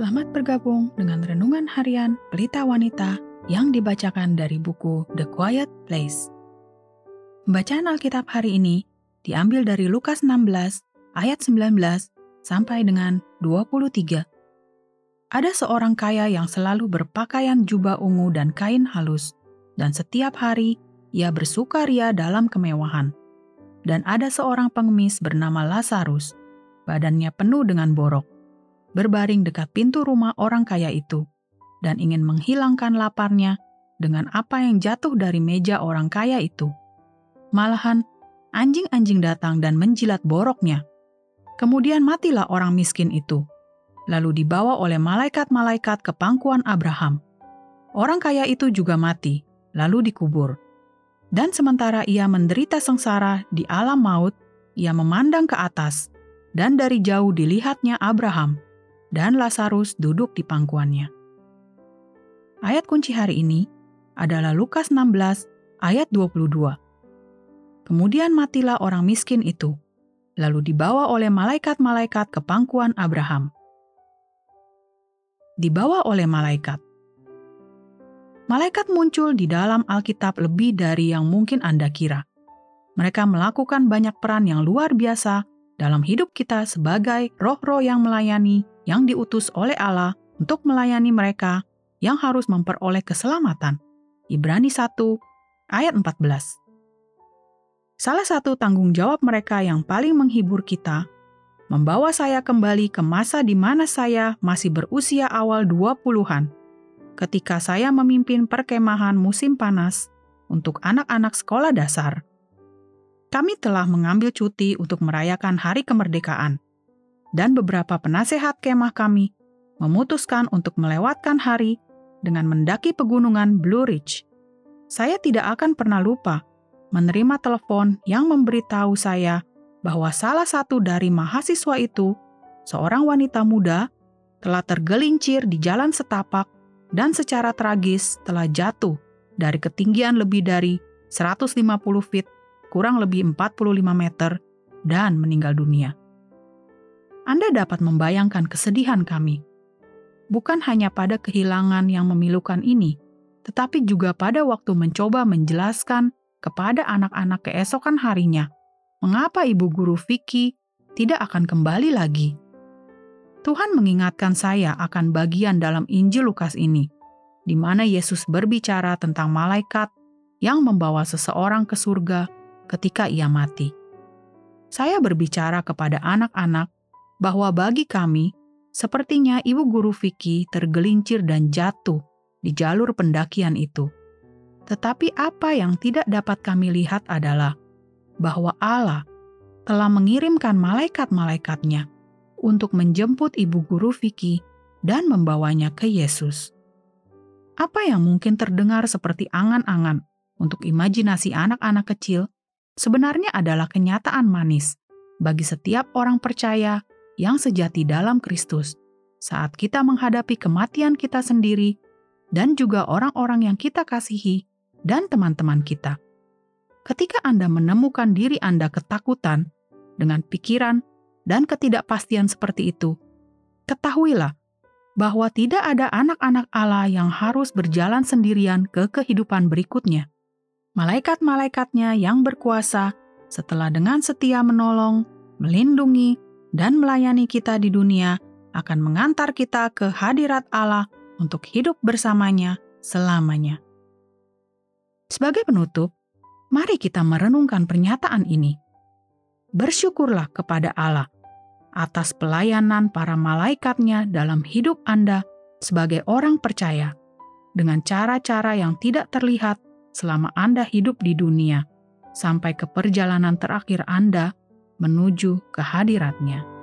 Selamat bergabung dengan renungan harian Pelita Wanita yang dibacakan dari buku The Quiet Place. Bacaan Alkitab hari ini diambil dari Lukas 16 ayat 19 sampai dengan 23. Ada seorang kaya yang selalu berpakaian jubah ungu dan kain halus, dan setiap hari ia bersukaria dalam kemewahan. Dan ada seorang pengemis bernama Lazarus, badannya penuh dengan borok berbaring dekat pintu rumah orang kaya itu dan ingin menghilangkan laparnya dengan apa yang jatuh dari meja orang kaya itu. Malahan, anjing-anjing datang dan menjilat boroknya. Kemudian matilah orang miskin itu, lalu dibawa oleh malaikat-malaikat ke pangkuan Abraham. Orang kaya itu juga mati, lalu dikubur. Dan sementara ia menderita sengsara di alam maut, ia memandang ke atas, dan dari jauh dilihatnya Abraham dan Lazarus duduk di pangkuannya. Ayat kunci hari ini adalah Lukas 16 ayat 22. Kemudian matilah orang miskin itu, lalu dibawa oleh malaikat-malaikat ke pangkuan Abraham. Dibawa oleh malaikat. Malaikat muncul di dalam Alkitab lebih dari yang mungkin Anda kira. Mereka melakukan banyak peran yang luar biasa dalam hidup kita sebagai roh-roh yang melayani yang diutus oleh Allah untuk melayani mereka yang harus memperoleh keselamatan. Ibrani 1 ayat 14. Salah satu tanggung jawab mereka yang paling menghibur kita membawa saya kembali ke masa di mana saya masih berusia awal 20-an ketika saya memimpin perkemahan musim panas untuk anak-anak sekolah dasar. Kami telah mengambil cuti untuk merayakan hari kemerdekaan dan beberapa penasehat kemah kami memutuskan untuk melewatkan hari dengan mendaki pegunungan Blue Ridge. Saya tidak akan pernah lupa menerima telepon yang memberitahu saya bahwa salah satu dari mahasiswa itu, seorang wanita muda, telah tergelincir di jalan setapak dan secara tragis telah jatuh dari ketinggian lebih dari 150 feet, kurang lebih 45 meter, dan meninggal dunia. Anda dapat membayangkan kesedihan kami. Bukan hanya pada kehilangan yang memilukan ini, tetapi juga pada waktu mencoba menjelaskan kepada anak-anak keesokan harinya mengapa ibu guru Vicky tidak akan kembali lagi. Tuhan mengingatkan saya akan bagian dalam Injil Lukas ini, di mana Yesus berbicara tentang malaikat yang membawa seseorang ke surga ketika ia mati. Saya berbicara kepada anak-anak bahwa bagi kami, sepertinya ibu guru Vicky tergelincir dan jatuh di jalur pendakian itu. Tetapi apa yang tidak dapat kami lihat adalah bahwa Allah telah mengirimkan malaikat-malaikatnya untuk menjemput ibu guru Vicky dan membawanya ke Yesus. Apa yang mungkin terdengar seperti angan-angan untuk imajinasi anak-anak kecil sebenarnya adalah kenyataan manis bagi setiap orang percaya yang sejati dalam Kristus saat kita menghadapi kematian kita sendiri dan juga orang-orang yang kita kasihi dan teman-teman kita. Ketika Anda menemukan diri Anda ketakutan dengan pikiran dan ketidakpastian seperti itu, ketahuilah bahwa tidak ada anak-anak Allah yang harus berjalan sendirian ke kehidupan berikutnya. Malaikat-malaikatnya yang berkuasa setelah dengan setia menolong, melindungi, dan melayani kita di dunia akan mengantar kita ke hadirat Allah untuk hidup bersamanya selamanya. Sebagai penutup, mari kita merenungkan pernyataan ini. Bersyukurlah kepada Allah atas pelayanan para malaikatnya dalam hidup Anda sebagai orang percaya dengan cara-cara yang tidak terlihat selama Anda hidup di dunia sampai ke perjalanan terakhir Anda menuju kehadiratnya.